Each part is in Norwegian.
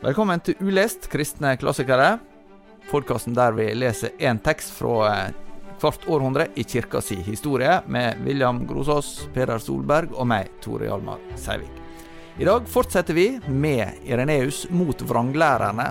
Velkommen til Ulest kristne klassikere. Podkasten der vi leser én tekst fra eh, hvert århundre i kirka si historie, med William Grosås, Peder Solberg og meg, Tore Hjalmar Seivik. I dag fortsetter vi med Ireneus mot vranglærerne.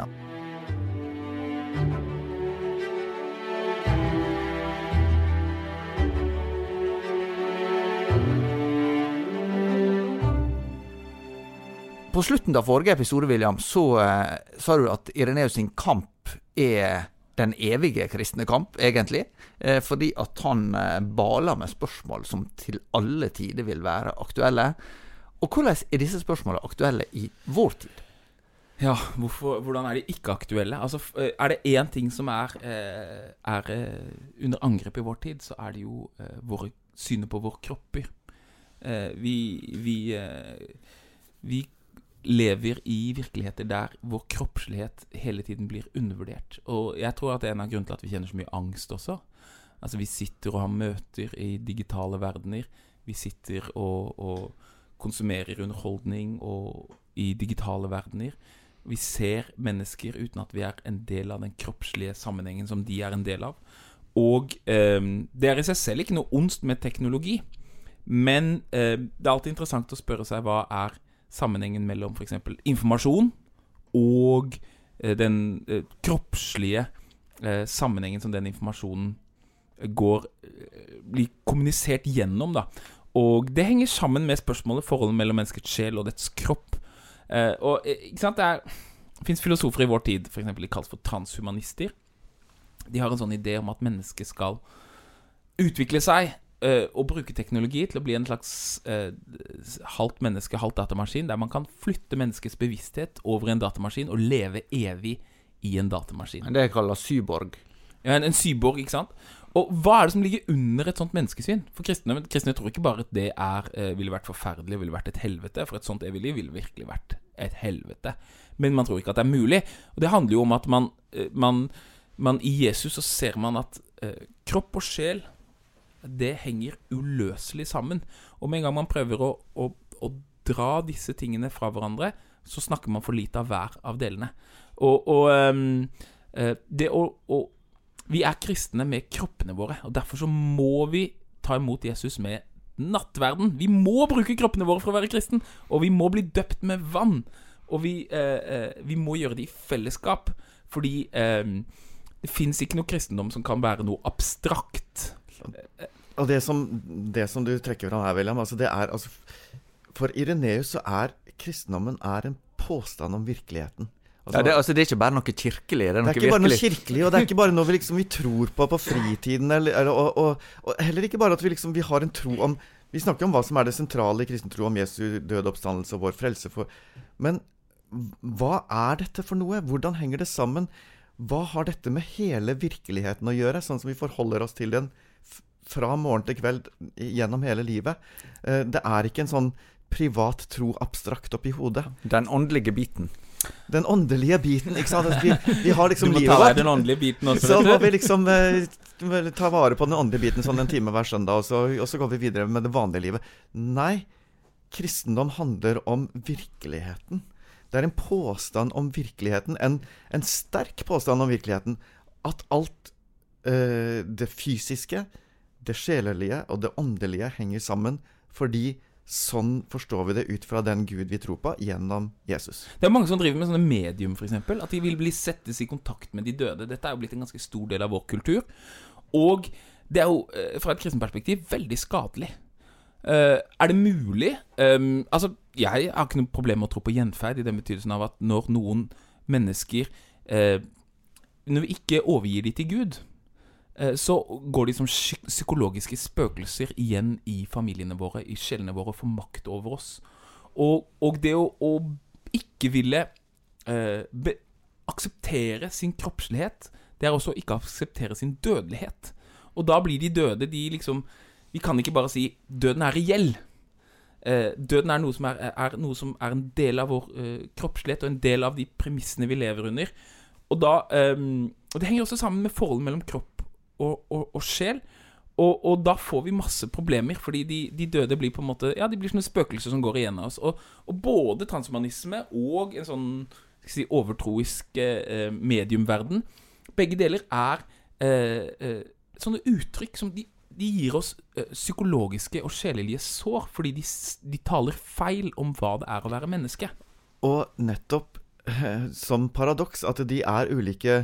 På slutten av forrige episode, William, så eh, sa du at Ireneus sin kamp er den evige kristne kamp, egentlig. Eh, fordi at han eh, baler med spørsmål som til alle tider vil være aktuelle. Og hvordan er disse spørsmålene aktuelle i vår tid? Ja, hvorfor, hvordan er de ikke aktuelle? Altså, eh, Er det én ting som er, eh, er eh, under angrep i vår tid, så er det jo våre synet på våre kropper. Vi, vi, vi lever i virkeligheter der vår kroppslighet hele tiden blir undervurdert. Og jeg tror at det er en av grunnene til at vi kjenner så mye angst også. Altså Vi sitter og har møter i digitale verdener. Vi sitter og, og konsumerer underholdning og i digitale verdener. Vi ser mennesker uten at vi er en del av den kroppslige sammenhengen som de er en del av. Og eh, det er i seg selv ikke noe ondst med teknologi. Men eh, det er alltid interessant å spørre seg hva er sammenhengen mellom f.eks. informasjon og eh, den eh, kroppslige eh, sammenhengen som den informasjonen går blir kommunisert gjennom. da Og det henger sammen med spørsmålet forholdet mellom menneskets sjel og dets kropp. Og ikke sant, det fins filosofer i vår tid, f.eks. de kalles for transhumanister. De har en sånn idé om at mennesket skal utvikle seg eh, å bruke teknologi til å bli en slags uh, halvt menneske, halvt datamaskin, der man kan flytte menneskets bevissthet over en datamaskin og leve evig i en datamaskin. Det kaller syborg. Ja, en, en syborg, ikke sant? Og hva er det som ligger under et sånt menneskesyn? For kristne, kristne tror ikke bare at det er, uh, ville vært forferdelig, ville vært et helvete. For et sånt evig liv ville virkelig vært et helvete. Men man tror ikke at det er mulig. Og det handler jo om at man, man, man I Jesus så ser man at kropp og sjel det henger uløselig sammen. Og med en gang man prøver å, å, å dra disse tingene fra hverandre, så snakker man for lite av hver av delene. Og, og ehm, eh, det å, å Vi er kristne med kroppene våre, og derfor så må vi ta imot Jesus med nattverden. Vi må bruke kroppene våre for å være kristen, og vi må bli døpt med vann. Og vi, eh, eh, vi må gjøre det i fellesskap, fordi eh, det fins ikke noe kristendom som kan være noe abstrakt. Og det som, det som du trekker fram her, William, altså det er altså For Ireneus så er kristendommen er en påstand om virkeligheten. Altså, Ja, det, altså, det er ikke bare noe kirkelig. Det er noe det er ikke bare noe kirkelig, og det er ikke bare noe vi, liksom, vi tror på på fritiden. Eller, eller, og, og, og heller ikke bare at vi, liksom, vi har en tro om Vi snakker om hva som er det sentrale i kristen tro, om Jesu døde oppstandelse og vår frelse. For, men hva er dette for noe? Hvordan henger det sammen? hva har dette med hele virkeligheten å gjøre, sånn som vi forholder oss til den fra morgen til kveld gjennom hele livet? Eh, det er ikke en sånn privat tro abstrakt oppi hodet. Den åndelige biten. Den åndelige biten, ikke sant? Vi, vi har Du liksom må ta livet deg den åndelige biten også. Så må vi liksom eh, ta vare på den åndelige biten sånn en time hver søndag, og så, og så går vi videre med det vanlige livet. Nei, kristendom handler om virkeligheten. Det er en påstand om virkeligheten, en, en sterk påstand om virkeligheten. At alt eh, det fysiske, det sjelelige og det åndelige henger sammen fordi sånn forstår vi det ut fra den Gud vi tror på, gjennom Jesus. Det er mange som driver med sånne medium, f.eks. At de vil bli settes i kontakt med de døde. Dette er jo blitt en ganske stor del av vår kultur. Og det er jo, eh, fra et kristent perspektiv, veldig skadelig. Eh, er det mulig ehm, Altså, jeg har ikke noe problem med å tro på gjenferd, i den betydelsen av at når noen mennesker eh, Når vi ikke overgir de til Gud, så går de som psykologiske spøkelser igjen i familiene våre, i sjelene våre, får makt over oss. Og, og det å, å ikke ville eh, be, akseptere sin kroppslighet, det er også å ikke akseptere sin dødelighet. Og da blir de døde, de liksom Vi kan ikke bare si 'døden er reell'. Eh, døden er noe, som er, er noe som er en del av vår eh, kroppslighet, og en del av de premissene vi lever under. Og da ehm, Og det henger også sammen med forholdet mellom kropp og, og, og sjel. Og, og da får vi masse problemer, fordi de, de døde blir på en måte Ja, de blir sånne spøkelser som går igjen av oss. Og, og både transhumanisme og en sånn si, overtroisk eh, mediumverden Begge deler er eh, eh, sånne uttrykk som de, de gir oss eh, psykologiske og sjelelige sår, fordi de, de taler feil om hva det er å være menneske. Og nettopp eh, som paradoks at de er ulike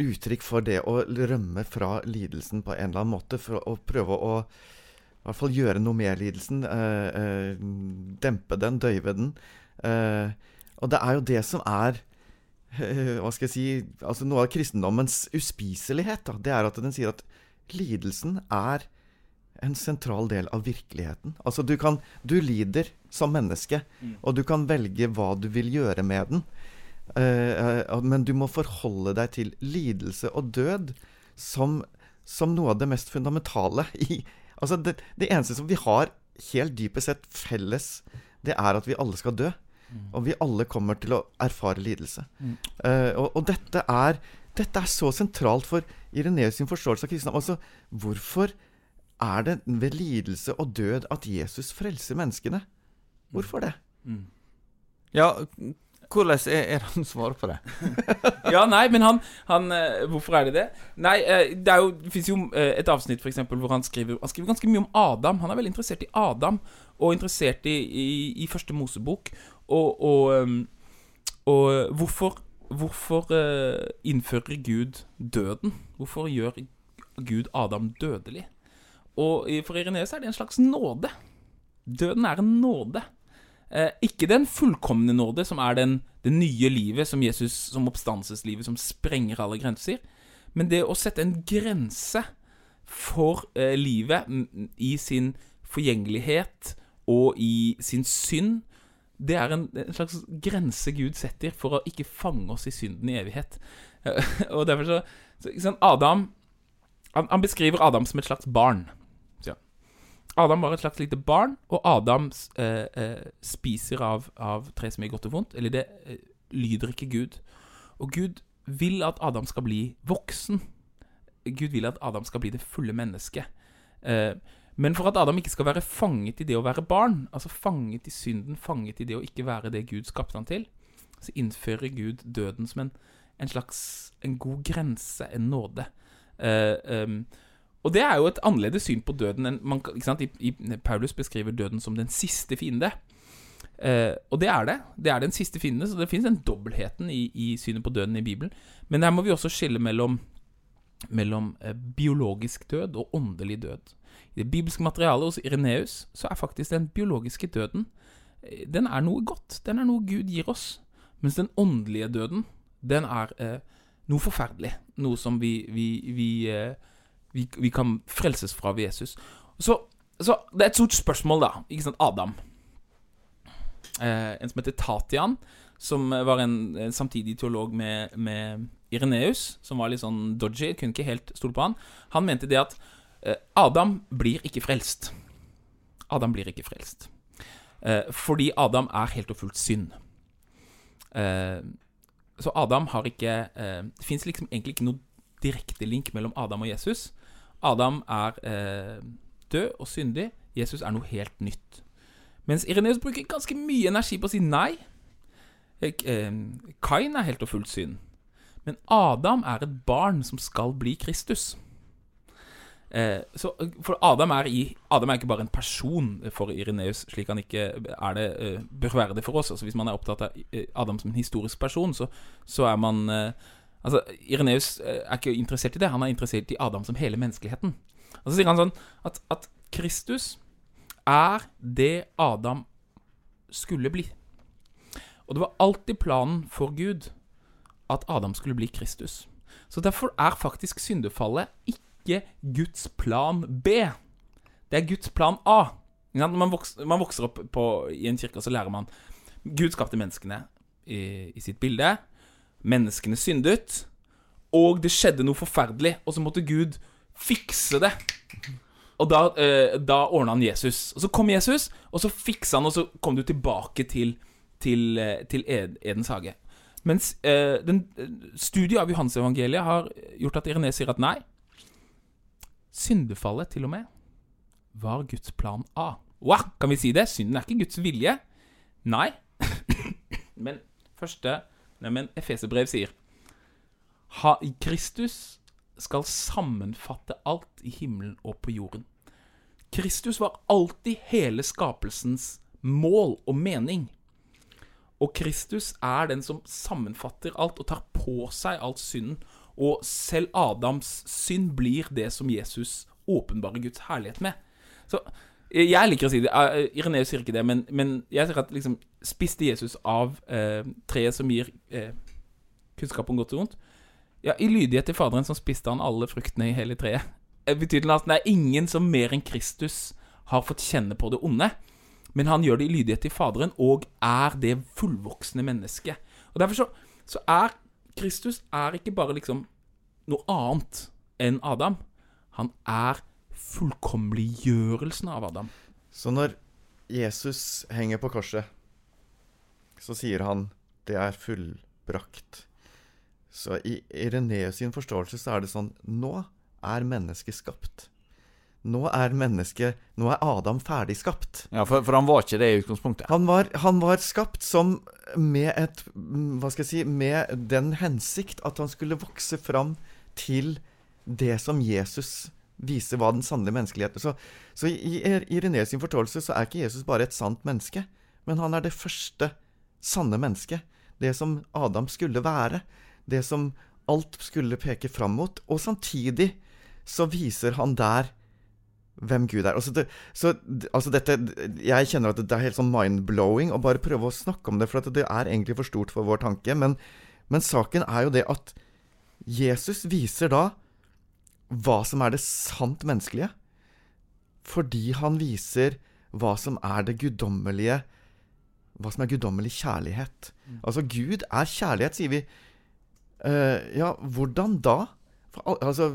uttrykk for det å rømme fra lidelsen på en eller annen måte, for å prøve å i hvert fall gjøre noe med lidelsen. Eh, eh, dempe den, døyve den. Eh, og det er jo det som er Hva skal jeg si altså Noe av kristendommens uspiselighet. Da, det er at den sier at lidelsen er en sentral del av virkeligheten. Altså du kan Du lider som menneske, og du kan velge hva du vil gjøre med den. Eh, eh, men du må forholde deg til lidelse og død som, som noe av det mest fundamentale i Altså det, det eneste som vi har helt dypest sett felles, det er at vi alle skal dø. Og vi alle kommer til å erfare lidelse. Uh, og, og dette er dette er så sentralt for Ireneus sin forståelse av kristendom. Altså, hvorfor er det ved lidelse og død at Jesus frelser menneskene? Hvorfor det? Ja, hvordan er, er han svaret på det? Ja, nei, men han, han eh, Hvorfor er det det? Nei, eh, det er jo fins jo eh, et avsnitt for eksempel, hvor han skriver Han skriver ganske mye om Adam. Han er veldig interessert i Adam, og interessert i, i, i første Mosebok. Og, og, ehm, og hvorfor Hvorfor innfører Gud døden? Hvorfor gjør Gud Adam dødelig? Og for Ireneus er det en slags nåde. Døden er en nåde. Eh, ikke den fullkomne nåde, som er den, det nye livet som Jesus, som oppstandelseslivet, som sprenger alle grenser. Men det å sette en grense for eh, livet i sin forgjengelighet og i sin synd, det er en, en slags grense Gud setter for å ikke fange oss i synden i evighet. Eh, og derfor så, så Adam han, han beskriver Adam som et slags barn. Adam var et slags lite barn, og Adam eh, eh, spiser av, av tre som er godt og vondt. Eller det eh, lyder ikke Gud. Og Gud vil at Adam skal bli voksen. Gud vil at Adam skal bli det fulle mennesket. Eh, men for at Adam ikke skal være fanget i det å være barn, altså fanget i synden, fanget i det å ikke være det Gud skapte han til, så innfører Gud døden som en, en slags en god grense, en nåde. Eh, og det er jo et annerledes syn på døden enn man? I, i, Paulus beskriver døden som den siste fiende. Eh, og det er det. Det er den siste fiende, så det fins en dobbeltheten i, i synet på døden i Bibelen. Men her må vi også skille mellom, mellom eh, biologisk død og åndelig død. I det bibelske materialet hos Ireneus så er faktisk den biologiske døden eh, Den er noe godt. Den er noe Gud gir oss. Mens den åndelige døden, den er eh, noe forferdelig. Noe som vi, vi, vi, eh, vi, vi kan frelses fra ved Jesus. Så, så det er et stort spørsmål, da. Ikke sant? Adam. Eh, en som heter Tatian, som var en, en samtidig teolog med, med Ireneus, som var litt sånn dodgy, kunne ikke helt stole på han. Han mente det at eh, Adam blir ikke frelst. Adam blir ikke frelst. Eh, fordi Adam er helt og fullt synd. Eh, så Adam har ikke eh, Det fins liksom egentlig ikke noe direkte link mellom Adam og Jesus. Adam er eh, død og syndig. Jesus er noe helt nytt. Mens Ireneus bruker ganske mye energi på å si nei. Eh, eh, Kain er helt og fullt synd. Men Adam er et barn som skal bli Kristus. Eh, så, for Adam er, i, Adam er ikke bare en person for Ireneus, slik han ikke er det, eh, bør være det for oss. Altså Hvis man er opptatt av Adam som en historisk person, så, så er man eh, Altså Ireneus eh, er ikke interessert i det, han er interessert i Adam som hele menneskeligheten. Og så sier han sånn at, at Kristus er det Adam skulle bli. Og det var alltid planen for Gud at Adam skulle bli Kristus. Så derfor er faktisk syndefallet ikke Guds plan B. Det er Guds plan A. Når man vokser, opp på, i en kirke, så lærer man Gud skapte menneskene i, i sitt bilde. Menneskene syndet. Og det skjedde noe forferdelig, og så måtte Gud fikse det. Og da, eh, da ordna han Jesus. Og så kom Jesus, og så fiksa han, og så kom du tilbake til, til, eh, til Edens hage. Mens eh, den, studiet av Johansevangeliet har gjort at Irene sier at nei. Syndefallet, til og med, var Guds plan A. Wow, kan vi si det? Synden er ikke Guds vilje. Nei. men første Nei, men Efeserbrev sier ha, Kristus skal sammenfatte alt i himmelen og på jorden. Kristus var alltid hele skapelsens mål og mening. Og Kristus er den som sammenfatter alt og tar på seg alt synden. Og selv Adams synd blir det som Jesus åpenbarer Guds herlighet med. Så jeg liker å si det. eh, Ireneus sier ikke det, men, men jeg sier at liksom Spiste Jesus av eh, treet som gir eh, kunnskap om godt og vondt? Ja, i lydighet til Faderen som spiste han alle fruktene i hele treet. Det betyr at det er ingen som mer enn Kristus har fått kjenne på det onde. Men han gjør det i lydighet til Faderen, og er det fullvoksne mennesket. Derfor så, så er Kristus er ikke bare liksom noe annet enn Adam. Han er fullkommeliggjørelsen av Adam. Så når Jesus henger på korset, så sier han 'det er fullbrakt'. Så i Ireneus sin forståelse så er det sånn Nå er mennesket skapt. Nå er mennesket Nå er Adam ferdig skapt. Ja, for, for han var ikke det i utgangspunktet. Han var, han var skapt som med et Hva skal jeg si Med den hensikt at han skulle vokse fram til det som Jesus viser hva den sanne menneskeligheten. Så, så i Ireneus sin forståelse så er ikke Jesus bare et sant menneske, men han er det første sanne mennesket. Det som Adam skulle være. Det som alt skulle peke fram mot. Og samtidig så viser han der hvem Gud er. Altså, det, så, altså dette, jeg kjenner at det er helt sånn mind-blowing å bare prøve å snakke om det, for det er egentlig for stort for vår tanke. Men, men saken er jo det at Jesus viser da hva som er det sant menneskelige, fordi han viser hva som er det guddommelige Hva som er guddommelig kjærlighet. Altså, Gud er kjærlighet, sier vi. Uh, ja, hvordan da? Al- altså,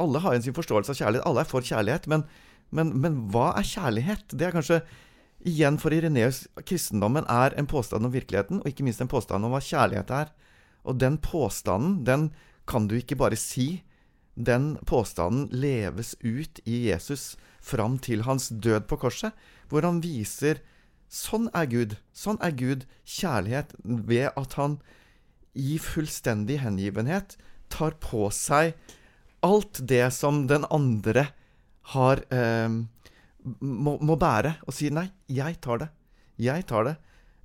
alle har en sin forståelse av kjærlighet. Alle er for kjærlighet. Men, men, men hva er kjærlighet? Det er kanskje igjen for Ireneus kristendommen er en påstand om virkeligheten, og ikke minst en påstand om hva kjærlighet er. Og den påstanden, den kan du ikke bare si. Den påstanden leves ut i Jesus fram til hans død på korset, hvor han viser Sånn er Gud. Sånn er Gud kjærlighet ved at han i fullstendig hengivenhet tar på seg alt det som den andre har eh, må, må bære, og sier 'nei, jeg tar det'. Jeg tar det.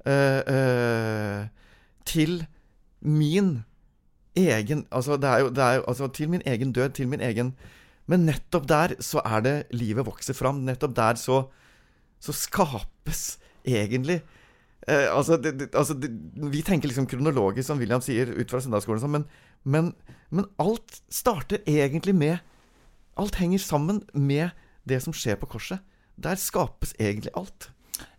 Eh, eh, til min egen Altså, det er jo, det er altså, til min egen død, til min egen Men nettopp der så er det livet vokser fram. Nettopp der så, så skapes egentlig Eh, altså, det, det, altså det, Vi tenker liksom kronologisk, som William sier, ut fra søndagsskolen, sånn, men, men, men alt starter egentlig med Alt henger sammen med det som skjer på korset. Der skapes egentlig alt.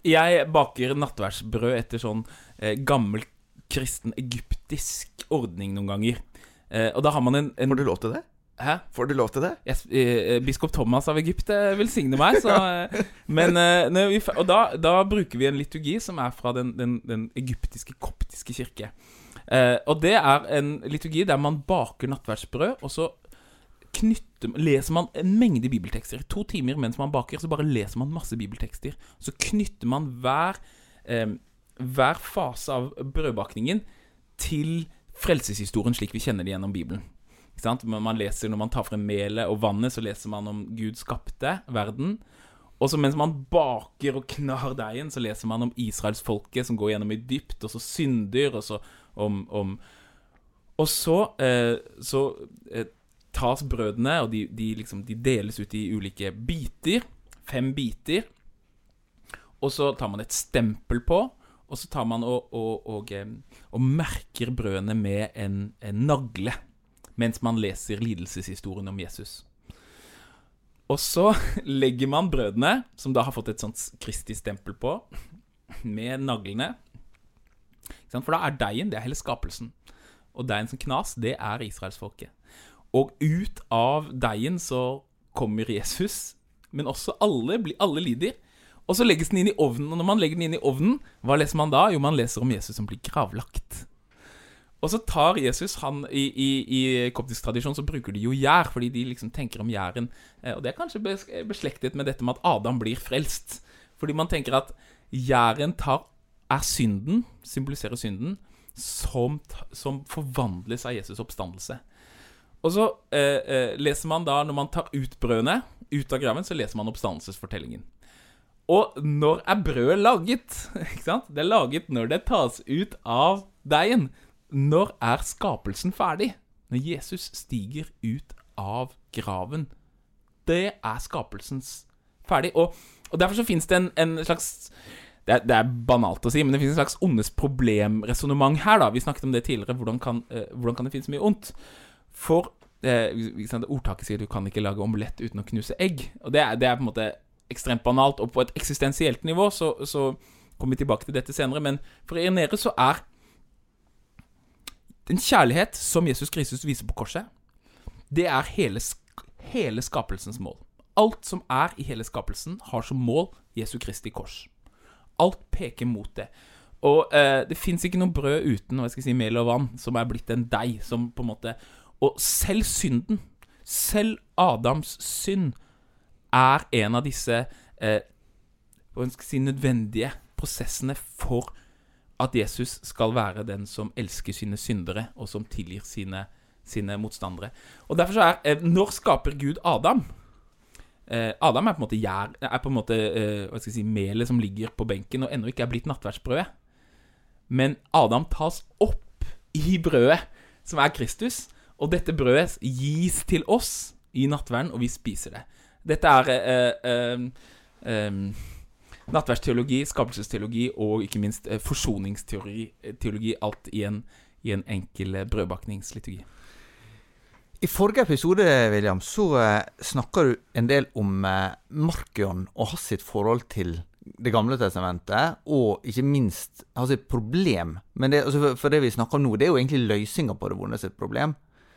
Jeg baker nattverdsbrød etter sånn eh, gammel kristen egyptisk ordning noen ganger. Eh, og da har man en, en Får du lov til det? Hæ? Får du lov til det? Yes, eh, biskop Thomas av Egypt eh, velsigner meg, så eh, Men eh, vi, Og da, da bruker vi en liturgi som er fra den, den, den egyptiske koptiske kirke. Eh, og det er en liturgi der man baker nattverdsbrød, og så knytter, leser man en mengde bibeltekster. To timer mens man baker, så bare leser man masse bibeltekster. Så knytter man hver, eh, hver fase av brødbakningen til frelseshistorien slik vi kjenner det gjennom Bibelen. Man leser Når man tar frem melet og vannet, så leser man om Gud skapte verden. Og så mens man baker og knar deigen, så leser man om israelsfolket som går gjennom i dypt, og så synder, og så om, om Og så, eh, så eh, tas brødene, og de, de, liksom, de deles ut i ulike biter. Fem biter. Og så tar man et stempel på, og så tar man og, og, og, eh, og merker brødene med en, en nagle mens man leser lidelseshistorien om Jesus. Og så legger man brødene, som da har fått et sånt Kristi-stempel på, med naglene. For da er deigen det er hele skapelsen. Og deigen som knas, det er israelsfolket. Og ut av deigen så kommer Jesus, men også alle, alle lider. Og så legges den inn i ovnen, og når man legger den inn i ovnen, hva leser man da? Jo, man leser om Jesus som blir gravlagt. Og så tar Jesus han I, i, i koptisk tradisjon så bruker de jo gjær, fordi de liksom tenker om gjæren. Eh, Og det er kanskje beslektet med dette med at Adam blir frelst. Fordi man tenker at gjæren er synden, symboliserer synden, som, som forvandles av Jesus' oppstandelse. Og så eh, eh, leser man da, når man tar ut brødene ut av graven, så leser man oppstandelsesfortellingen. Og når er brødet laget? Ikke sant? Det er laget når det tas ut av deigen. Når er skapelsen ferdig? Når Jesus stiger ut av graven. Det er skapelsens ferdig. Og, og derfor så fins det en, en slags det er, det er banalt å si, men det finnes en slags ondes problemresonnement her. da Vi snakket om det tidligere. Hvordan kan, eh, hvordan kan det finnes mye ondt? For eh, ordtaket sier du kan ikke lage omelett uten å knuse egg. Og det er, det er på en måte ekstremt banalt. Og på et eksistensielt nivå så, så kommer vi tilbake til dette senere. Men for Irenere så er den kjærlighet som Jesus Kristus viser på korset, det er hele, hele skapelsens mål. Alt som er i hele skapelsen, har som mål Jesu Kristi kors. Alt peker mot det. Og eh, det fins ikke noe brød uten hva skal jeg si, mel og vann, som er blitt en deig. Som på en måte Og selv synden, selv Adams synd, er en av disse eh, si, nødvendige prosessene for at Jesus skal være den som elsker sine syndere, og som tilgir sine, sine motstandere. Og derfor så er eh, Når skaper Gud Adam? Eh, Adam er på en måte en måte eh, si, melet som ligger på benken og ennå ikke er blitt nattverdsbrødet. Men Adam tas opp i brødet, som er Kristus, og dette brødet gis til oss i nattverden, og vi spiser det. Dette er eh, eh, eh, nattverdsteologi, skapelsesteologi og ikke minst eh, forsoningsteologi, teologi, alt i en, i en enkel brødbakningsliturgi. I forrige episode William, så eh, snakka du en del om eh, Markion og hans sitt forhold til Det gamle testamentet, og ikke minst hans sitt problem. Det, altså, for, for det vi snakker om nå, det er jo egentlig løsninga på det vonde sitt problem.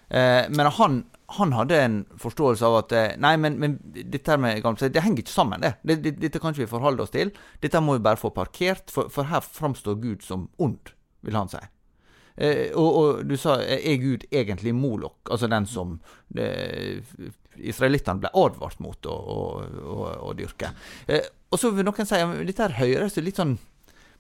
Eh, men han, han hadde en forståelse av at eh, Nei, men, men dette med gamle det henger ikke sammen, det. det, det dette kan ikke vi forholde oss til. Dette må vi bare få parkert, for, for her framstår Gud som ond, vil han si. Eh, og, og du sa er Gud egentlig Molok, altså den som eh, israelittene ble advart mot å, å, å, dyrke. Eh, og så vil noen si at dette her høres litt sånn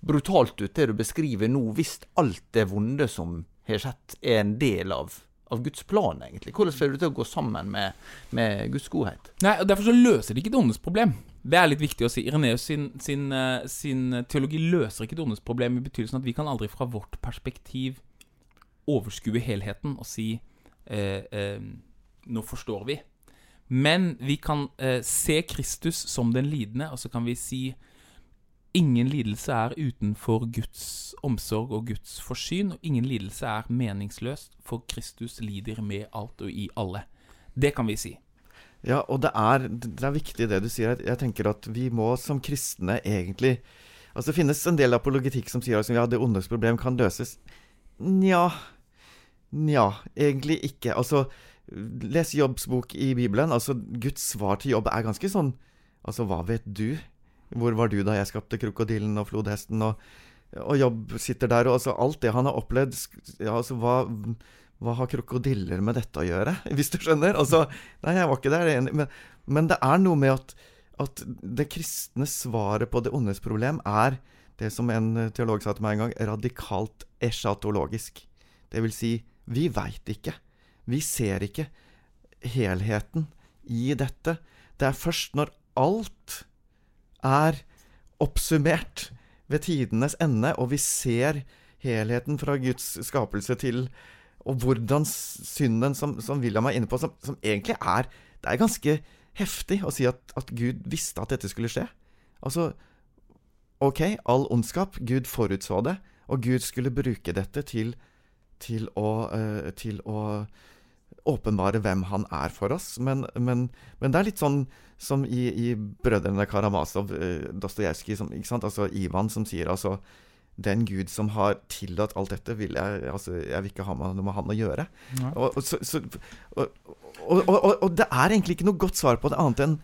brutalt ut, det du beskriver nå, hvis alt det vonde som har skjedd, er en del av, av Guds plan, egentlig. Hvordan får du til å gå sammen med, med Guds godhet? Nei, og Derfor så løser det ikke det ondes problem. Det er litt viktig å si. Ireneus sin, sin, eh, sin teologi løser ikke det ondes problem i betydelsen at vi kan aldri fra vårt perspektiv overskue helheten og si eh, eh, Nå forstår vi. Men vi kan eh, se Kristus som den lidende, og så kan vi si Ingen lidelse er utenfor Guds omsorg og Guds forsyn, og ingen lidelse er meningsløst, for Kristus lider med alt og i alle. Det kan vi si. Ja, og det er, det er viktig det du sier. Jeg tenker at vi må som kristne egentlig Altså, det finnes en del apologetikk som sier at ja, det ondes problem kan løses. Nja Nja, egentlig ikke. Altså, les Jobbs bok i Bibelen. Altså, Guds svar til Jobb er ganske sånn Altså, hva vet du? Hvor var du da jeg skapte krokodillen og flodhesten? Og, og Jobb sitter der, og altså, alt det han har opplevd ja, altså, hva, hva har krokodiller med dette å gjøre, hvis du skjønner? Altså, nei, jeg var ikke der men, men det er noe med at, at det kristne svaret på det ondes problem er det som en teolog sa til meg en gang, radikalt eschatologisk. Det vil si, vi veit ikke. Vi ser ikke helheten i dette. Det er først når alt er oppsummert ved tidenes ende, og vi ser helheten fra Guds skapelse til Og hvordan synden, som, som William er inne på, som, som, egentlig er Det er ganske heftig å si at, at Gud visste at dette skulle skje. Altså, ok, all ondskap. Gud forutså det, og Gud skulle bruke dette til, til å, uh, til å åpenbare hvem han er for oss. Men, men, men, det er litt sånn som i, i 'Brødrene Karamazov', eh, Dostojevskij, altså Ivan, som sier altså den Gud som har tillatt alt dette, vil jeg, altså, jeg vil ikke ha noe med han å gjøre. Ja. Og, og, så, så, og, og, det er egentlig ikke noe godt svar på det, annet enn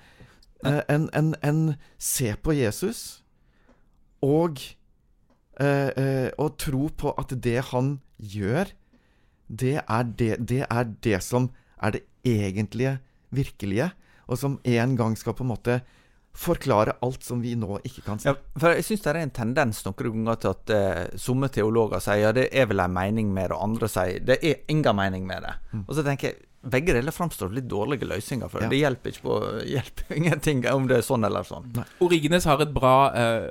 en, en, en, se på Jesus og uh, uh, og tro på at det han gjør, det er det, det er det som er det egentlige, virkelige, og som en gang skal på en måte forklare alt som vi nå ikke kan se. Ja, for Jeg syns det er en tendens noen ganger til at uh, somme teologer sier ja, det er vel en mening med det, og andre sier det er ingen mening med det. Mm. Og så tenker jeg begge deler framstår litt dårlige løsninger. For ja. Det hjelper ikke på hjelper ingenting om det er sånn eller sånn. Nei. Origines har et bra uh,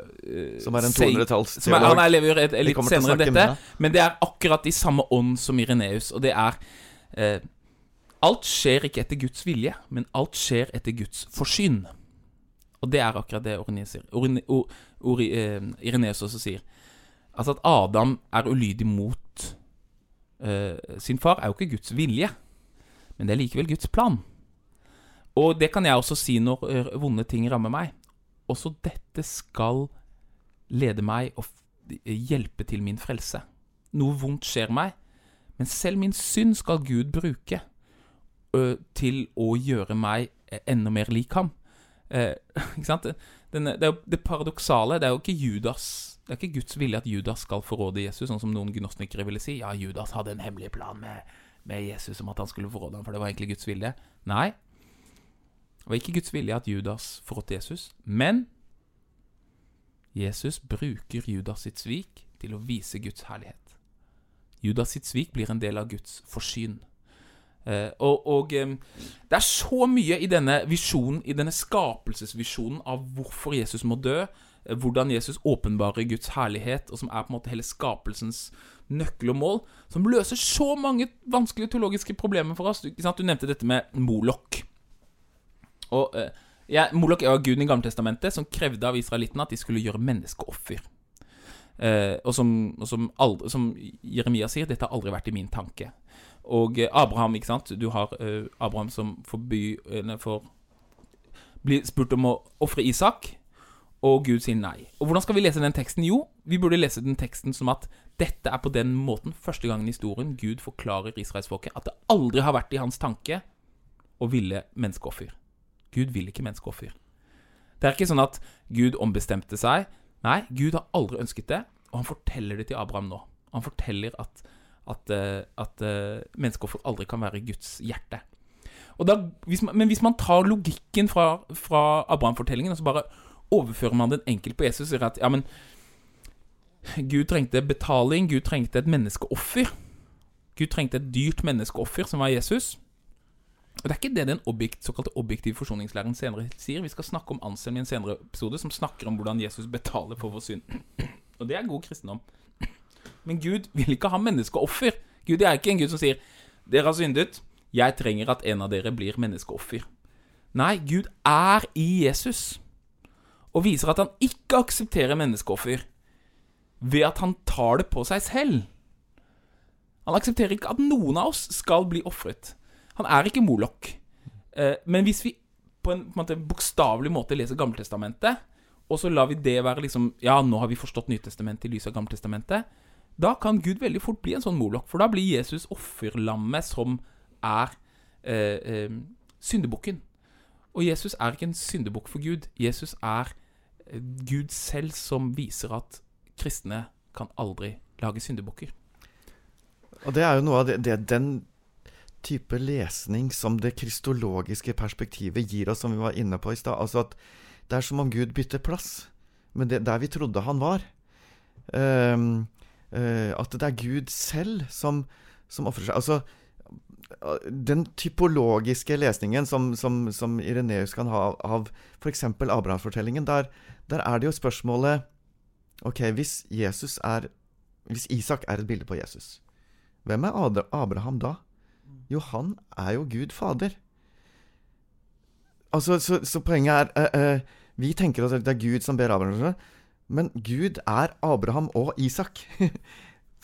Som er en 200-tallsteolog. Han lever litt senere enn dette, men det er akkurat i samme ånd som Ireneus, og det er uh, Alt skjer ikke etter Guds vilje, men alt skjer etter Guds forsyn. Og det er akkurat det Ireneus sier. uh, Ireneus også sier. Altså at Adam er ulydig mot sin far, er jo ikke Guds vilje. Men det er likevel Guds plan. Og det kan jeg også si når uh, vonde ting rammer meg. Også dette skal lede meg og hjelpe til min frelse. Noe vondt skjer meg, men selv min synd skal Gud bruke uh, til å gjøre meg enda mer lik ham. Eh, ikke sant? Denne, det, det paradoksale Det er jo ikke Judas Det er ikke Guds vilje at Judas skal forråde Jesus, sånn som noen gnostikere ville si. Ja, Judas hadde en hemmelig plan med med Jesus om at han skulle forråde ham, for det var egentlig Guds vilje. Nei, det var ikke Guds vilje at Judas forrådte Jesus, men Jesus bruker Judas sitt svik til å vise Guds herlighet. Judas sitt svik blir en del av Guds forsyn. Eh, og, og eh, det er så mye i denne visjonen, i denne skapelsesvisjonen av hvorfor Jesus må dø, hvordan Jesus åpenbarer Guds herlighet, og som er på en måte hele skapelsens nøkkel og mål, som løser så mange vanskelige teologiske problemer for oss. Du, du nevnte dette med Molok. Og eh, ja, Molok er jo guden i Gammeltestamentet som krevde av israelittene at de skulle gjøre menneskeoffer. Eh, og, som, og som, aldri, som, Jeremia sier, dette har aldri vært i min tanke. Og eh, Abraham, ikke sant. Du har eh, Abraham som får, by, får bli spurt om å ofre Isak, og Gud sier nei. Og hvordan skal vi lese den teksten? Jo, vi burde lese den teksten som at dette er på den måten første gangen i historien Gud forklarer israelsfolket at det aldri har vært i hans tanke å ville menneskeoffer. Gud vil ikke menneskeoffer. Det er ikke sånn at Gud ombestemte seg. Nei, Gud har aldri ønsket det, og han forteller det til Abraham nå. Han forteller at, at, eh, at, eh, menneskeoffer aldri kan være Guds hjerte. Da, hvis man, men hvis man tar logikken fra, fra Abraham-fortellingen og så bare overfører man den enkelt på Jesus og sier at ja, men Gud trengte betaling, Gud trengte et menneskeoffer. Gud trengte et dyrt menneskeoffer, som var Jesus. Og Det er ikke det den objekt, såkalte objektive forsoningslæren senere sier. Vi skal snakke om Anselm i en senere episode, som snakker om hvordan Jesus betaler for vår synd. Og det er god kristendom. Men Gud vil ikke ha menneskeoffer. Gud er ikke en Gud som sier 'Dere har syndet. Jeg trenger at en av dere blir menneskeoffer'. Nei, Gud er i Jesus og viser at han ikke aksepterer menneskeoffer ved at han tar det på seg selv. Han aksepterer ikke at noen av oss skal bli ofret. Han er ikke Molok. Eh, men hvis vi på en, på en bokstavelig måte leser Gammeltestamentet og så lar vi det være liksom Ja, nå har vi forstått Nytestamentet i lys av Gammeltestamentet. Da kan Gud veldig fort bli en sånn Molok, for da blir Jesus offerlammet som er eh, eh, syndebukken. Og Jesus er ikke en syndebukk for Gud. Jesus er Gud selv som viser at kristne kan aldri lage syndebukker. Og det er jo noe av det, det den type lesning som det kristologiske perspektivet gir oss, som vi var inne på i stad. Altså at det er som om Gud bytter plass med det der vi trodde han var. Um, uh, at det er Gud selv som, som ofrer seg. Altså, den typologiske lesningen som, som, som Ireneus kan ha av f.eks. Abrahamsfortellingen, der, der er det jo spørsmålet Ok, hvis Jesus er Hvis Isak er et bilde på Jesus, hvem er Abraham da? Jo, han er jo Gud Fader. Altså, så, så poenget er uh, uh, Vi tenker at det er Gud som ber Abraham, men Gud er Abraham og Isak.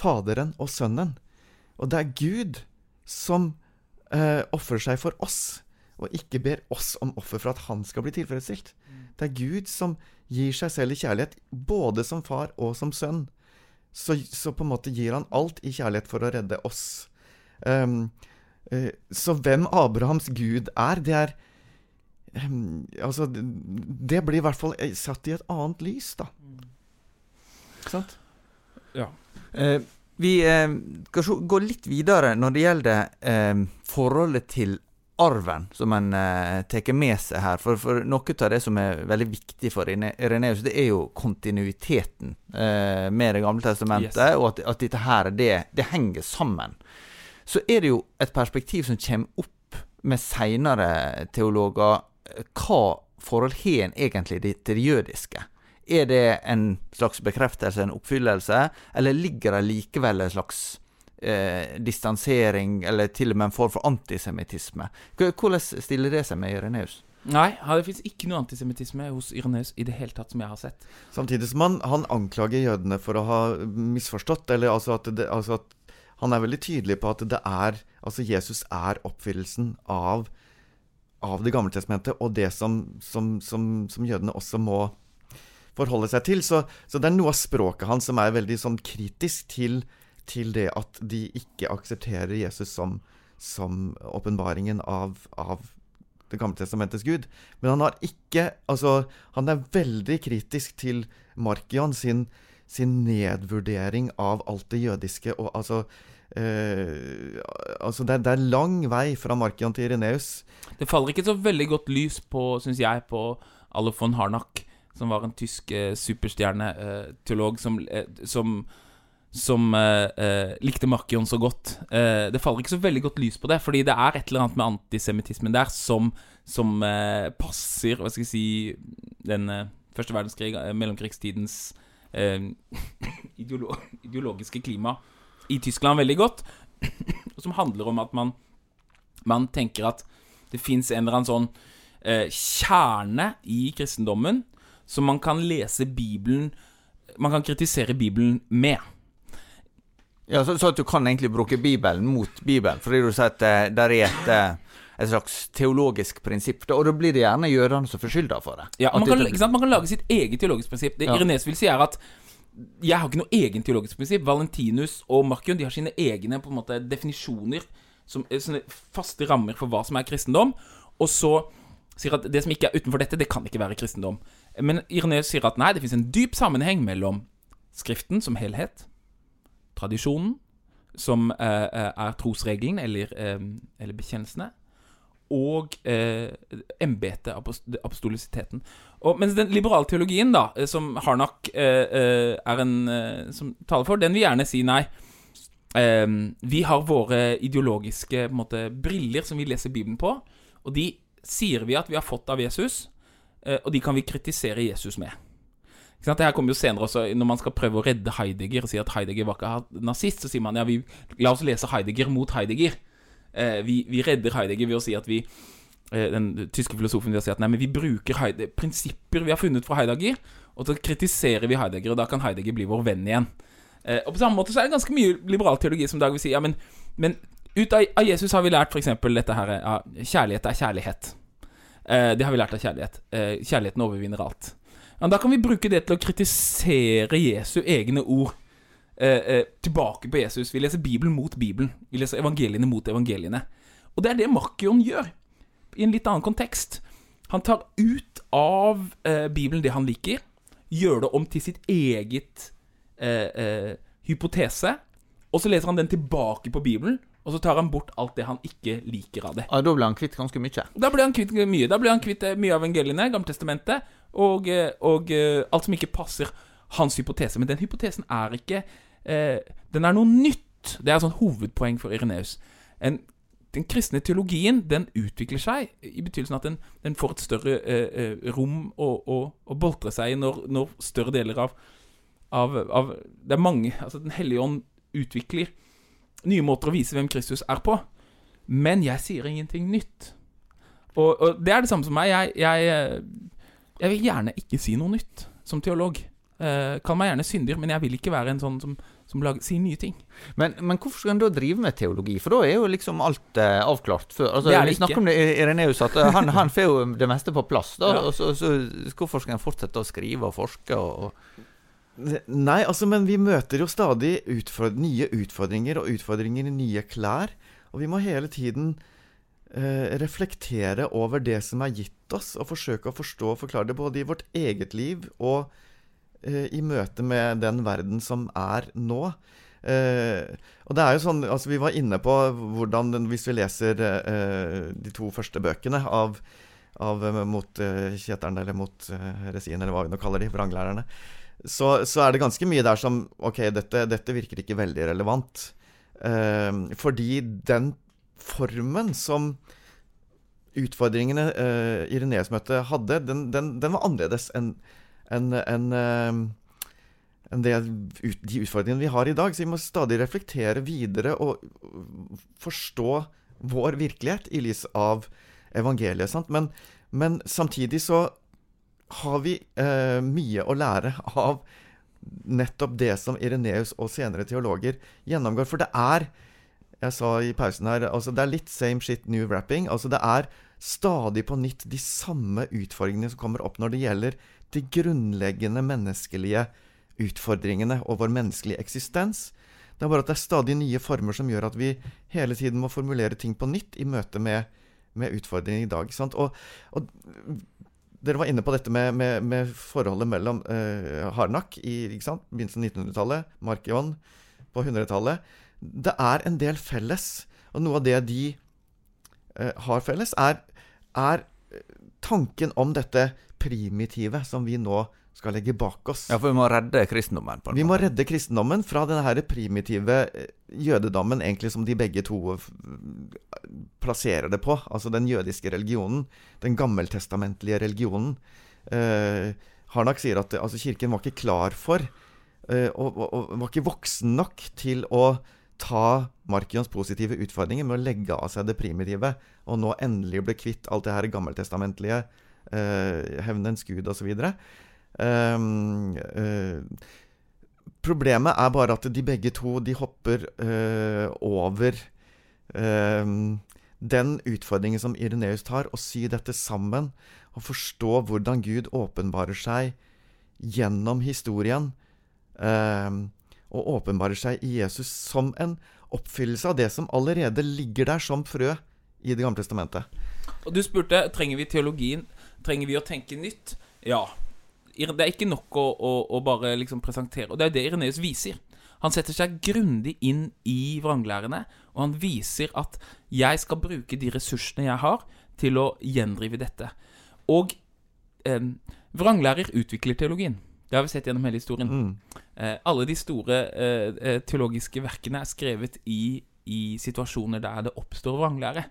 Faderen og sønnen. Og det er Gud som uh, ofrer seg for oss, og ikke ber oss om offer for at han skal bli tilfredsstilt. Det er Gud som gir seg selv i kjærlighet, både som far og som sønn. Så, så på en måte gir han alt i kjærlighet for å redde oss. Um, uh, så hvem Abrahams gud er, det er um, Altså, det blir i hvert fall satt i et annet lys, da. Ikke sant? Ja. Uh, vi eh, skal gå litt videre når det gjelder eh, forholdet til arven som en eh, tar med seg her. For, for, noe av det som er veldig viktig for Ireneus, det er jo kontinuiteten eh, med Det gamle testamentet, yes. og at, at, dette her, det, det, henger sammen. Så er det jo et perspektiv som kommer opp med seinere teologer. Hva forhold har en egentlig til det jødiske? Er det en slags bekreftelse, en oppfyllelse, eller ligger det likevel en slags eh, distansering, eller til og med en form for antisemittisme. Hvordan stiller det seg med Ireneus? Nei, det fins ikke noe antisemittisme hos Ireneus i det hele tatt som jeg har sett. Samtidig som han, han anklager jødene for å ha misforstått, eller altså at, det, altså at han er veldig tydelig på at det er Altså Jesus er oppfyllelsen av, av Det gamle testamentet, og det som, som, som, som, jødene også må forholde seg til. Så, så, det er noe av språket hans som er veldig sånn kritisk til til det at de ikke aksepterer Jesus som åpenbaringen av, av, Det gamle testamentets Gud. Men han har ikke Altså, han er veldig kritisk til Markion sin, sin nedvurdering av alt det jødiske. og altså Eh, altså det, det, er lang vei fra Markion til Ireneus. Det faller ikke så veldig godt lys på, syns jeg, på Alle Harnack, som var en tysk eh, superstjerneteolog eh, som, eh, som som eh, eh, likte Markion så godt. Eh, det faller ikke så veldig godt lys på det, fordi det er et eller annet med antisemittismen der som, som eh, passer Hva skal jeg si Den eh, første verdenskrig, eh, mellomkrigstidens ideolo ideologiske klima i Tyskland veldig godt. som handler om at man, man tenker at det fins en eller annen sånn kjerne i kristendommen som man kan lese Bibelen Man kan kritisere Bibelen med. Ja, så, så, at du kan egentlig bruke Bibelen mot Bibelen, fordi du sier at uh, der er et, uh, et slags teologisk prinsipp. Og da blir det gjerne jødene som får skylda for det. Ja, man kan, det, man kan, lage sitt eget teologisk prinsipp. Det ja. Irenes vil si, er at jeg har ikke noe egen teologisk prinsipp. Valentinus og Markion de har sine egne på en måte definisjoner, som, eh, sånne faste rammer for hva som er kristendom. Og så sier at det som ikke er utenfor dette, det kan ikke være kristendom. Men Irenes sier at nei, det fins en dyp sammenheng mellom Skriften som helhet tradisjonen, som eh, eh, er trosregelen eller, eh, eller bekjennelsene, og eh, embetet, apostolisiteten. Og, mens den liberale teologien, da, eh, som Harnak eh, er en som taler for, den vil gjerne si nei. vi har våre ideologiske måte, briller som vi leser Bibelen på, og de sier vi at vi har fått av Jesus, og de kan vi kritisere Jesus med. Det her kommer jo senere også, når man skal prøve å redde Heidegger og si at Heidegger var ikke nazist, så sier man ja, vi, la oss lese Heidegger mot Heidegger. Eh, vi, vi, redder Heidegger ved å si at vi eh, Den tyske filosofen vil si at nei, men vi bruker Heide, prinsipper vi har funnet fra Heidegger, og så kritiserer vi Heidegger, og da kan Heidegger bli vår venn igjen. Eh, og på samme måte så er det ganske mye liberal teologi som Dag vil si ja, men, men ut av, av, Jesus har vi lært f.eks. dette her ja, Kjærlighet er kjærlighet. Eh, det har vi lært av kjærlighet. Eh, kjærligheten overvinner alt. Da kan vi bruke det til å kritisere Jesu egne ord eh, eh, tilbake på Jesus. Vi leser Bibelen mot Bibelen. Vi leser evangeliene mot evangeliene. Og det er det Markion gjør, i en litt annen kontekst. Han tar ut av eh, Bibelen det han liker, gjør det om til sitt eget eh, eh, hypotese, og så leser han den tilbake på Bibelen, og så tar han bort alt det han ikke liker av det. Ja, da ble han kvitt ganske mye. Da ble han kvitt mye. Da ble han kvitt eh, mye av evangeliene, Gammeltestamentet, og, eh, og eh, alt som ikke passer hans hypotese. Men den hypotesen er ikke eh, Den er noe nytt. Det er et sånn hovedpoeng for Ireneus. En, den kristne teologien den utvikler seg i betydelsen at den, den får et større eh, rom å, å, å boltre seg i når, når større deler av, av, av Det er mange Altså, Den hellige ånd utvikler nye måter å vise hvem Kristus er på. Men jeg sier ingenting nytt. Og, og det er det samme som meg. Jeg, jeg, jeg vil gjerne ikke si noe nytt som teolog. Eh, Kall meg gjerne synder, men jeg vil ikke være en sånn som, som lager, sier nye ting. Men, men hvorfor skal en da drive med teologi? For da er jo liksom alt eh, avklart før. Altså, Det er det vi snakker ikke. om det Ireneus, at eh, han, han får jo det meste på plass. Da, Ja. og så, så hvorfor skal en fortsette å skrive og forske? Og, og Nei, altså, men vi møter jo stadig utford nye utfordringer, og utfordringer i nye klær. Og vi må hele tiden eh, reflektere over det som er gitt oss, og forsøke å forstå og forklare det både i vårt eget liv og eh, i møte med den verden som er nå. Eh, og det er jo sånn, altså Vi var inne på hvordan Hvis vi leser eh, de to første bøkene av, av eh, Mot eh, kjeteren, eller mot eh, resin, eller hva vi nå kaller de, vranglærerne, så, så er det ganske mye der som Ok, dette, dette virker ikke veldig relevant. Eh, fordi den formen som utfordringene uh, Ireneus-møtet hadde, den, den, den var annerledes enn en, en, uh, en det, ut, de utfordringene vi har i dag. Så vi må stadig reflektere videre og forstå vår virkelighet i lys av evangeliet. Men, men samtidig så har vi uh, mye å lære av nettopp det som Ireneus og senere teologer gjennomgår. For det er Jeg sa i pausen her altså Det er litt same shit, new wrapping. Altså det er stadig på nytt de samme utfordringene som kommer opp når det gjelder de grunnleggende menneskelige utfordringene og vår menneskelige eksistens. Det er bare at det er stadig nye former som gjør at vi hele tiden må formulere ting på nytt i møte med, med utfordringer i dag. Og, og dere var inne på dette med, med, med forholdet mellom eh, Harnak i begynnelsen av 1900-tallet, Markion på 100-tallet. Det er en del felles. Og noe av det de eh, har felles, er, er tanken om dette primitive som vi nå skal legge bak oss. ja, for vi må redde kristendommen. Vi må redde kristendommen fra denne primitive eh, jødedommen, egentlig som de begge to plasserer det på. Altså den jødiske religionen. Den gammeltestamentlige religionen. Eh, Harnak sier at eh, altså, kirken var ikke klar for eh, og, og, og var ikke voksen nok til å ta Markions positive utfordringer med å legge av seg det primitive, og nå endelig bli kvitt alt det her gammeltestamentlige, eh, hevnens gud osv. Um, eh, problemet er bare at de begge to de hopper eh, over eh, den utfordringen som Ireneus tar, og sy dette sammen og forstå hvordan Gud åpenbarer seg gjennom historien. eh, og åpenbarer seg i Jesus som en oppfyllelse av det som allerede ligger der som frø i Det gamle testamentet. Og du spurte trenger vi teologien. Trenger vi å tenke nytt? Ja. Det er ikke nok å, å, å bare liksom presentere Og det er det Ireneus viser. Han setter seg grundig inn i vranglærerne, og han viser at jeg skal bruke de ressursene jeg har, til å gjendrive dette. Og eh, vranglærer utvikler teologien. Det har vi sett gjennom hele historien. Mm. Eh, alle de store eh, eh, teologiske verkene er skrevet i, i situasjoner der det oppstår vranglære.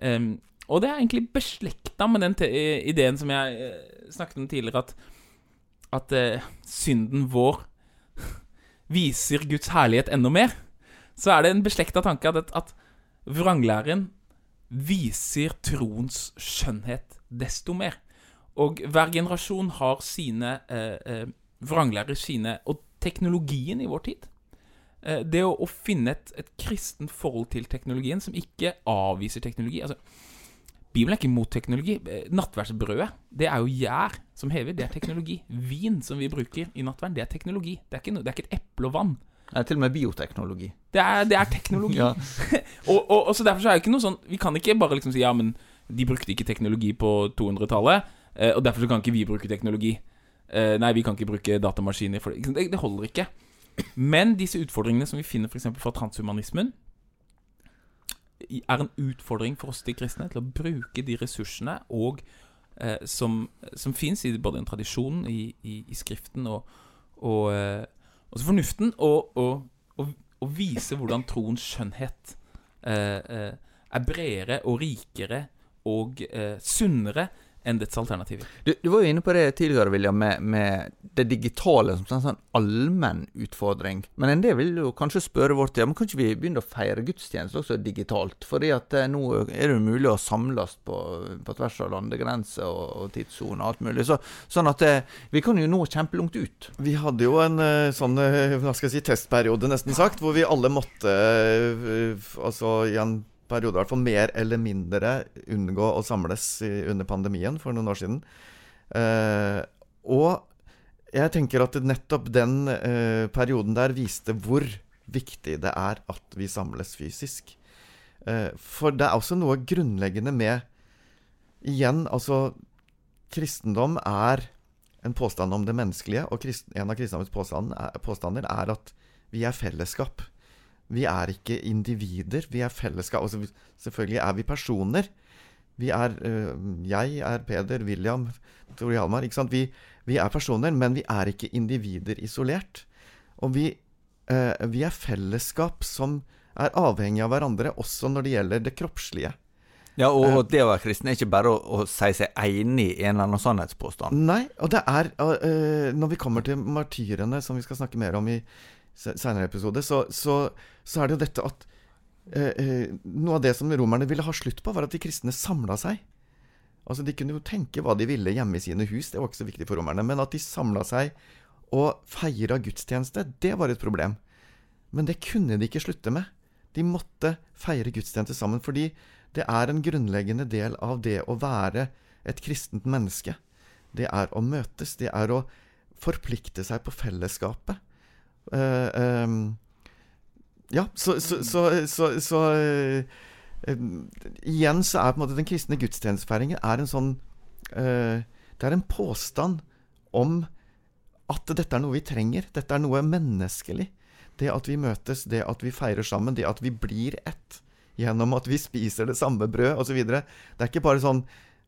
Em, og det er egentlig beslekta med den eh, ideen som jeg eh, snakket om tidligere, at, at eh, synden vår viser Guds herlighet enda mer. Så er det en beslekta tanke at, at vranglæren viser troens skjønnhet desto mer. Og hver generasjon har sine eh, eh, vranglærer, sine Og teknologien i vår tid. Eh, det å, å finne et, et kristent forhold til teknologien som ikke avviser teknologi altså, Bibelen er ikke mot teknologi. Eh, Nattverdsbrødet det er jo gjær som hever. Det er teknologi. Vin som vi bruker i nattverden, det er teknologi. Det er ikke, no, det er ikke et eple og vann. Det er til og med bioteknologi. Det er, det er teknologi. Ja. og, og, og så derfor så er det ikke noe sånn Vi kan ikke bare liksom si ja, men de brukte ikke teknologi på 200-tallet, eh, og derfor kan ikke vi bruke teknologi. Eh, nei, vi kan ikke bruke datamaskiner for det. Det, holder ikke. Men disse utfordringene som vi finner f.eks. fra transhumanismen, er en utfordring for oss de kristne til å bruke de ressursene og eh, som, som fins i både en tradisjon, i, i, i Skriften og, og eh, også fornuften, og, og, og, vise hvordan troens skjønnhet eh, eh, er bredere og rikere og eh, sunnere enn dets alternativer. Du, du var jo inne på det tidligere, William, med, med det digitale som en sånn allmenn utfordring. Men en del vil jo kanskje spørre vårt ja, men kan ikke vi begynne å feire gudstjeneste også digitalt? Fordi at eh, nå er det mulig å samles på, på tvers av landegrenser og, og tidssoner og alt mulig. Så, sånn at eh, vi kan jo nå kjempelangt ut. Vi hadde jo en eh, sånn eh, hva skal jeg si, testperiode, nesten sagt, hvor vi alle måtte eh, Altså i periode i hvert fall mer eller mindre unngå å samles i, under pandemien for noen år siden. Eh, og jeg tenker at nettopp den eh, perioden der viste hvor viktig det er at vi samles fysisk. Eh, for det er også noe grunnleggende med Igjen, altså Kristendom er en påstand om det menneskelige, og en av kristendommens er, påstander er at vi er fellesskap. Vi er ikke individer, vi er fellesskap. Altså, selvfølgelig er vi personer. Vi er øh, Jeg er Peder, William, Tore Hjalmar. Ikke sant? Vi, vi er personer, men vi er ikke individer isolert. Og vi, øh, vi er fellesskap som er avhengig av hverandre, også når det gjelder det kroppslige. Ja, og, og det å være kristen er ikke bare å, å si seg enig i en eller annen sannhetspåstand. Nei, og det er øh, Når vi kommer til martyrene, som vi skal snakke mer om i se- senere episode, så, så, så er det jo dette at øh, øh, Noe av det som romerne ville ha slutt på, var at de kristne samla seg. Altså De kunne jo tenke hva de ville hjemme i sine hus, det var ikke så viktig for romerne. Men at de samla seg og feira gudstjeneste, det var et problem. Men det kunne de ikke slutte med. De måtte feire gudstjeneste sammen, fordi det er en grunnleggende del av det å være et kristent menneske. Det er å møtes, det er å forplikte seg på fellesskapet. Eh, ehm, ja, så, så, så, så, så eh, eh, Igjen så er på en måte den kristne gudstjenestefeiringen er en sånn eh, Det er en påstand om at dette er noe vi trenger. Dette er noe menneskelig. Det at vi møtes, det at vi feirer sammen, det at vi blir ett gjennom at vi spiser det samme brød osv. Det er ikke bare sånn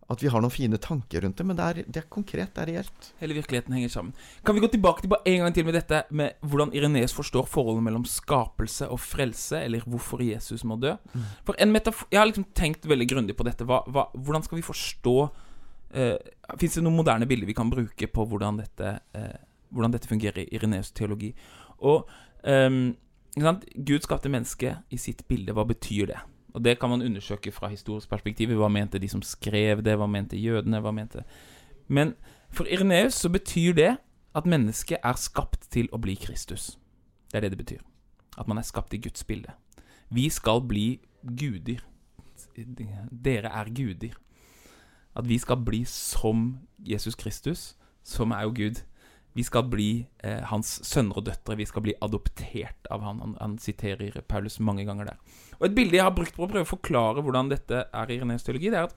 at vi har noen fine tanker rundt det, men det er, det er konkret, det er reelt. Hele virkeligheten henger sammen. Kan vi gå tilbake til bare en gang til med dette med hvordan Ireneus forstår forholdet mellom skapelse og frelse, eller hvorfor Jesus må dø? For en metafor Jeg har liksom tenkt veldig grundig på dette. Hva, hva, hvordan skal vi forstå eh, Fins det noen moderne bilder vi kan bruke på hvordan dette, eh, hvordan dette fungerer i Ireneus teologi? Og eh, ikke sant? Gud skapte mennesket i sitt bilde. Hva betyr det? Og det kan man undersøke fra historisk perspektiv. Hva mente de som skrev det? Hva mente jødene? Hva mente Men for Ireneus så betyr det at mennesket er skapt til å bli Kristus. Det er det det betyr. At man er skapt i Guds bilde. Vi skal bli guder. Dere er guder. At vi skal bli som Jesus Kristus, som er jo Gud. Vi skal bli eh, hans sønner og døtre. Vi skal bli adoptert av han. han. Han siterer Paulus mange ganger der. Og Et bilde jeg har brukt på å prøve å forklare hvordan dette er i Renés teologi, det er at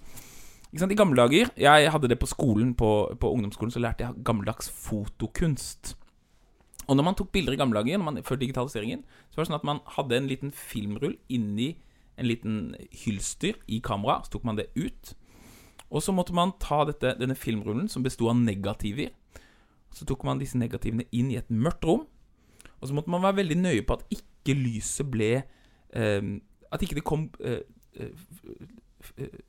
sant, I gamle dager Jeg hadde det på skolen, på, på ungdomsskolen, så lærte jeg gammeldags fotokunst. Og når man tok bilder i gamle dager, man, før digitaliseringen, så var det sånn at man hadde en liten filmrull inni en liten hylster i kamera. Så tok man det ut. Og så måtte man ta dette, denne filmrullen, som besto av negativer. Så tok man disse negativene inn i et mørkt rom. Og så måtte man være veldig nøye på at ikke lyset ble eh, At ikke det kom eh, eh,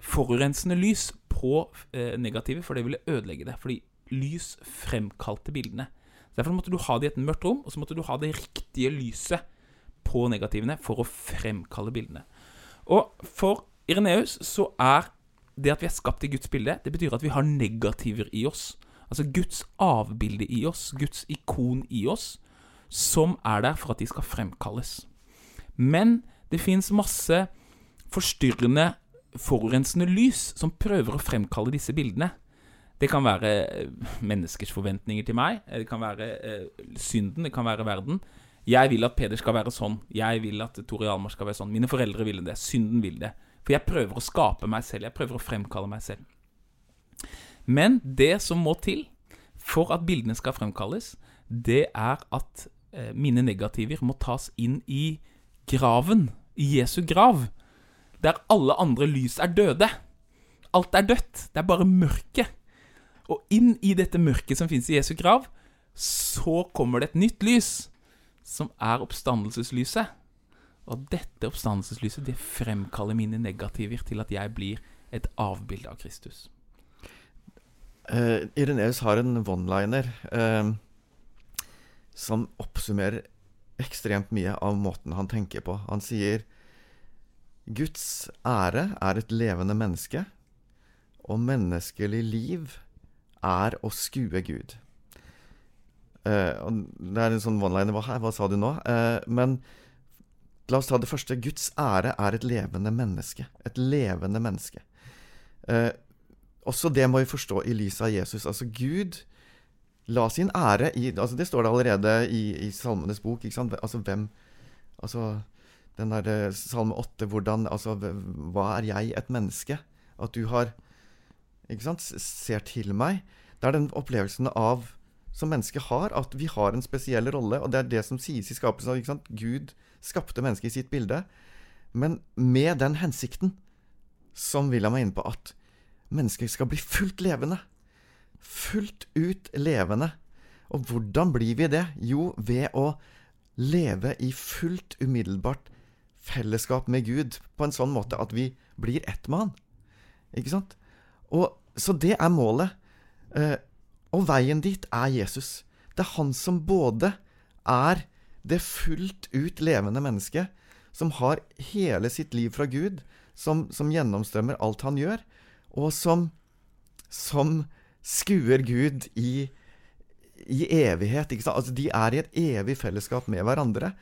forurensende lys på eh, negativet, for det ville ødelegge det. Fordi lys fremkalte bildene. Derfor måtte du ha det i et mørkt rom, og så måtte du ha det riktige lyset på negativene for å fremkalle bildene. Og for Ireneus så er det at vi er skapt i Guds bilde, det betyr at vi har negativer i oss. Altså Guds avbilde i oss, Guds ikon i oss, som er der for at de skal fremkalles. Men det fins masse forstyrrende, forurensende lys som prøver å fremkalle disse bildene. Det kan være eh, menneskers forventninger til meg. Det kan være eh, synden. Det kan være verden. Jeg vil at Peder skal være sånn. Jeg vil at Tore Hjalmar skal være sånn. Mine foreldre ville det. Synden vil det. For jeg prøver å skape meg selv. Jeg prøver å fremkalle meg selv. Men det som må til for at bildene skal fremkalles, det er at eh, mine negativer må tas inn i graven. I Jesu grav. Der alle andre lys er døde. Alt er dødt. Det er bare mørket. Og inn i dette mørket som fins i Jesu grav, så kommer det et nytt lys, som er oppstandelseslyset. Og dette oppstandelseslyset det fremkaller mine negativer til at jeg blir et avbilde av Kristus. Uh, Ireneus har en one-liner uh, som oppsummerer ekstremt mye av måten han tenker på. Han sier Guds ære er et levende menneske, og menneskelig liv er å skue Gud. Uh, det er en sånn one-liner. Hva, hva, sa du nå? men La oss ta det første. Guds ære er et levende menneske. Et levende menneske. Også det må vi forstå i lys av Jesus. Altså Gud la sin ære i altså Det står det allerede i, i Salmenes bok. Altså hvem Altså den der eh, Salme 8, hvordan Altså hva er jeg, et menneske? At du har Ikke sant? Ser til meg. Det er den opplevelsen av som mennesket har, at vi har en spesiell rolle. Og det er det som sies i skapelsen. ikke sant? Gud skapte mennesket i sitt bilde, men med den hensikten som William er inne på, at mennesket skal bli fullt levende. Fullt ut levende. Og hvordan blir vi det? Jo, ved å leve i fullt umiddelbart fellesskap med Gud på en sånn måte at vi blir ett med Han. Ikke sant? Og, så det er målet. Eh, og veien dit er Jesus. Det er han som både er det fullt ut levende mennesket, som har hele sitt liv fra Gud, som, som gjennomstrømmer alt han gjør, og som, som skuer Gud i, i evighet. Altså, de er i et evig fellesskap med hverandre.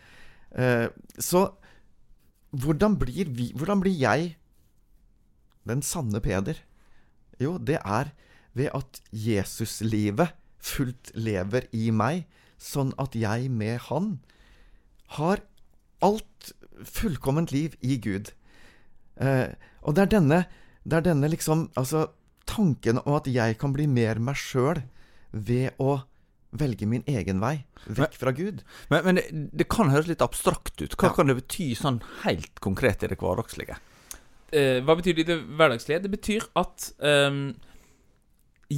Eh, så hvordan blir, vi, hvordan blir jeg den sanne Peder? Jo, det er ved at Jesuslivet fullt lever i meg, sånn at jeg med Han har alt fullkomment liv i Gud. Eh, og det er denne, det er denne liksom Altså tanken om at jeg kan bli mer meg sjøl ved å velge min egen vei, vekk fra Gud. Men, men det, det, kan høres litt abstrakt ut. Hva ja. kan det bety sånn helt konkret i det hverdagslige? Eh, hva betyr det i det hverdagslige? Det betyr at eh,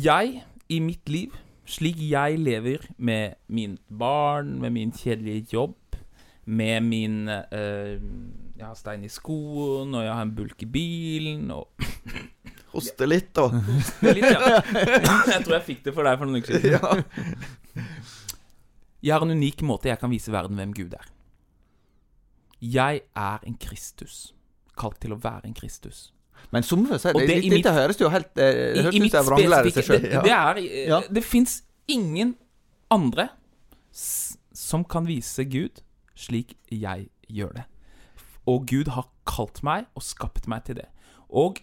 jeg i mitt liv, slik jeg lever med min barn, med min kjedelige jobb, med min uh, Jeg har stein i skoen, og jeg har en bulk i bilen, og Hoste litt, da. Hoste litt, ja. Jeg tror jeg fikk det for deg for noen uker siden. Ja. Jeg har en unik måte jeg kan vise verden hvem Gud er. Jeg er en Kristus. Kalt til å være en Kristus. Men som det, det, det, dette høres jo helt eh, Det høres ut som vranglære seg sjøl. Det, det, er, ja. det fins ingen andre som kan vise Gud slik jeg gjør det. Og Gud har kalt meg og skapt meg til det. Og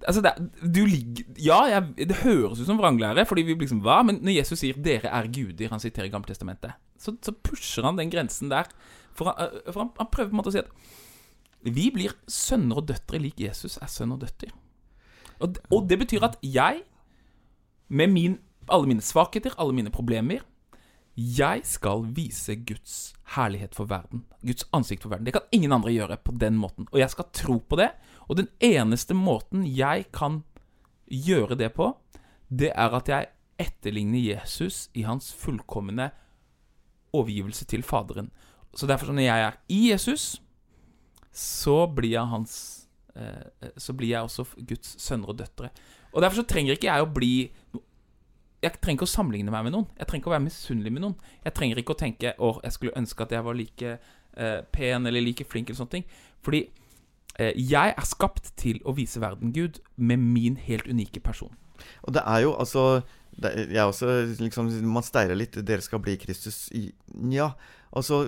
Altså, det, du ligger Ja, jeg, det høres ut som vranglære, fordi vi liksom Hva? Men når Jesus sier 'dere er guder', han siterer Gammeltestamentet, så, så pusher han den grensen der. For, han, øh, for han, han, prøver på en måte å si at vi blir sønner og døtre lik Jesus er sønn og døtter. Og, og det betyr at jeg, med min, alle mine svakheter, alle mine problemer, jeg skal vise Guds herlighet for verden. Guds ansikt for verden. Det kan ingen andre gjøre på den måten. Og jeg skal tro på det. Og den eneste måten jeg kan gjøre det på, det er at jeg etterligner Jesus i hans fullkomne overgivelse til Faderen. Så derfor, når jeg er i Jesus, så blir jeg hans eh, Så blir jeg også Guds sønner og døtre. Og derfor så trenger ikke jeg å bli jeg trenger ikke å sammenligne meg med noen. Jeg trenger ikke å være misunnelig med noen. Jeg trenger ikke å tenke åh, jeg skulle ønske at jeg var like eh, pen eller like flink eller sånne ting. Fordi eh, jeg er skapt til å vise verden Gud med min helt unike person. Og det er jo altså det, jeg også liksom Man steiler litt. Dere skal bli Kristus. I, ja, altså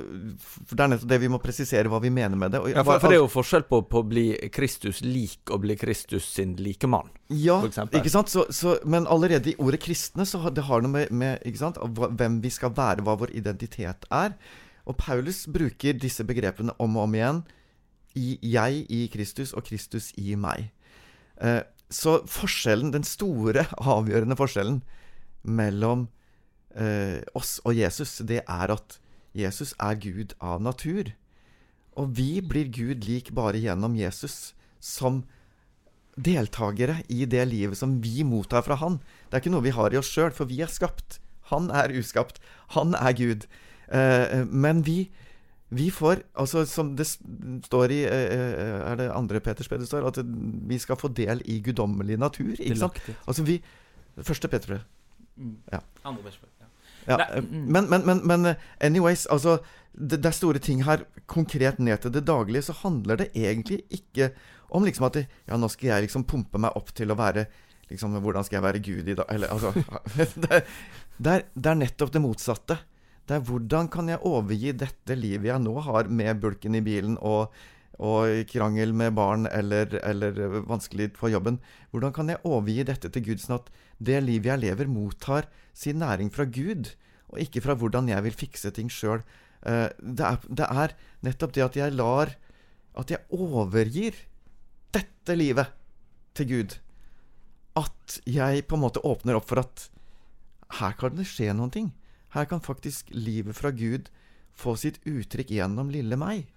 for Det er nettopp det vi må presisere hva vi mener med det. Og, Ja, for, for det er jo forskjell på, på å bli Kristus lik og bli Kristus sin likemann. Ja, ikke sant? Så, så, men allerede i ordet kristne så har det har noe med, med ikke sant? Hvem vi skal være, hva vår identitet er. Og Paulus bruker disse begrepene om og om igjen. I, jeg i Kristus og Kristus i meg. Eh, så forskjellen, den store, avgjørende forskjellen mellom eh, oss og Jesus, det er at Jesus er Gud av natur. Og vi blir Gud lik bare gjennom Jesus, som deltakere i det livet som vi mottar fra Han. Det er ikke noe vi har i oss sjøl, for vi er skapt. Han er uskapt. Han er Gud. Eh, men vi, vi får Altså, som det står i eh, Er det andre Peters brev det står? At vi skal få del i guddommelig natur. Ikke sant? Altså vi Første Peters brev. Ja. Andre ja. Eh, mm. men, men, men, men eh, anyways, altså det, det er store ting her. Konkret ned til det daglige så handler det egentlig ikke om liksom at det, Ja, nå skal jeg liksom pumpe meg opp til å være liksom, Hvordan skal jeg være Gud i dag? Eller altså det, det, er, det er nettopp det motsatte. Det er hvordan kan jeg overgi dette livet jeg nå har, med bulken i bilen og, og krangel med barn eller, eller vanskelig på jobben. Hvordan kan jeg overgi dette til Gud, sånn at det livet jeg lever, mottar sin næring fra Gud, og ikke fra hvordan jeg vil fikse ting sjøl? Det, er- det er nettopp det at jeg lar At jeg overgir dette livet til Gud. At jeg på en måte åpner opp for at her kan det skje noen ting. Her kan faktisk livet fra Gud få sitt uttrykk gjennom lille meg.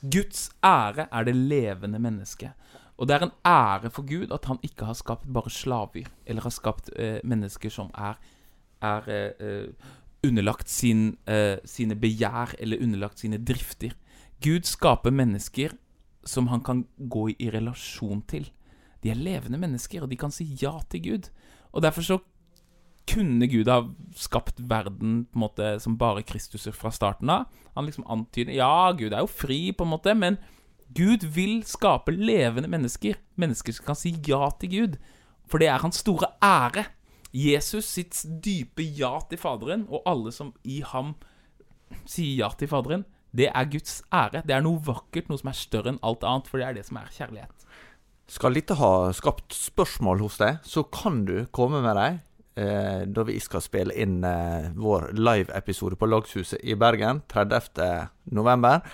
Guds ære er det levende mennesket. Og det er en ære for Gud at han ikke har skapt bare slaver, eller har skapt eh, mennesker som er, er eh, underlagt sin, eh, sine begjær eller underlagt sine drifter. Gud skaper mennesker som han kan gå i, i relasjon til. De er levende mennesker, og de kan si ja til Gud. Og derfor så kunne Gud ha skapt verden på en måte som bare Kristuser fra starten av. Han liksom antyder Ja, Gud er jo fri, på en måte, men Gud vil skape levende mennesker. Mennesker som kan si ja til Gud. For det er hans store ære. Jesus sitt dype ja til Faderen, og alle som i ham sier ja til Faderen, det er Guds ære. Det er noe vakkert, noe som er større enn alt annet, for det er det som er kjærlighet. Skal dette ha skapt spørsmål hos deg, så kan du komme med dem eh, da vi skal spille inn eh, vår live-episode på Lagshuset i Bergen 30. november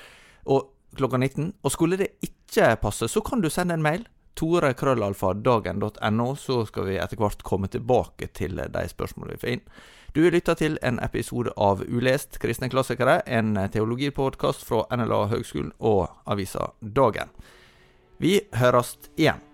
og klokka 19. Og skulle det ikke passe, så kan du sende en mail. Tore.krøllalfa.dagen.no, så skal vi etter hvert komme tilbake til de spørsmålene vi får inn. Du lytter til en episode av Ulest kristne klassikere, en teologipodkast fra NLA Høgskolen og avisa Dagen. Vi høres igjen.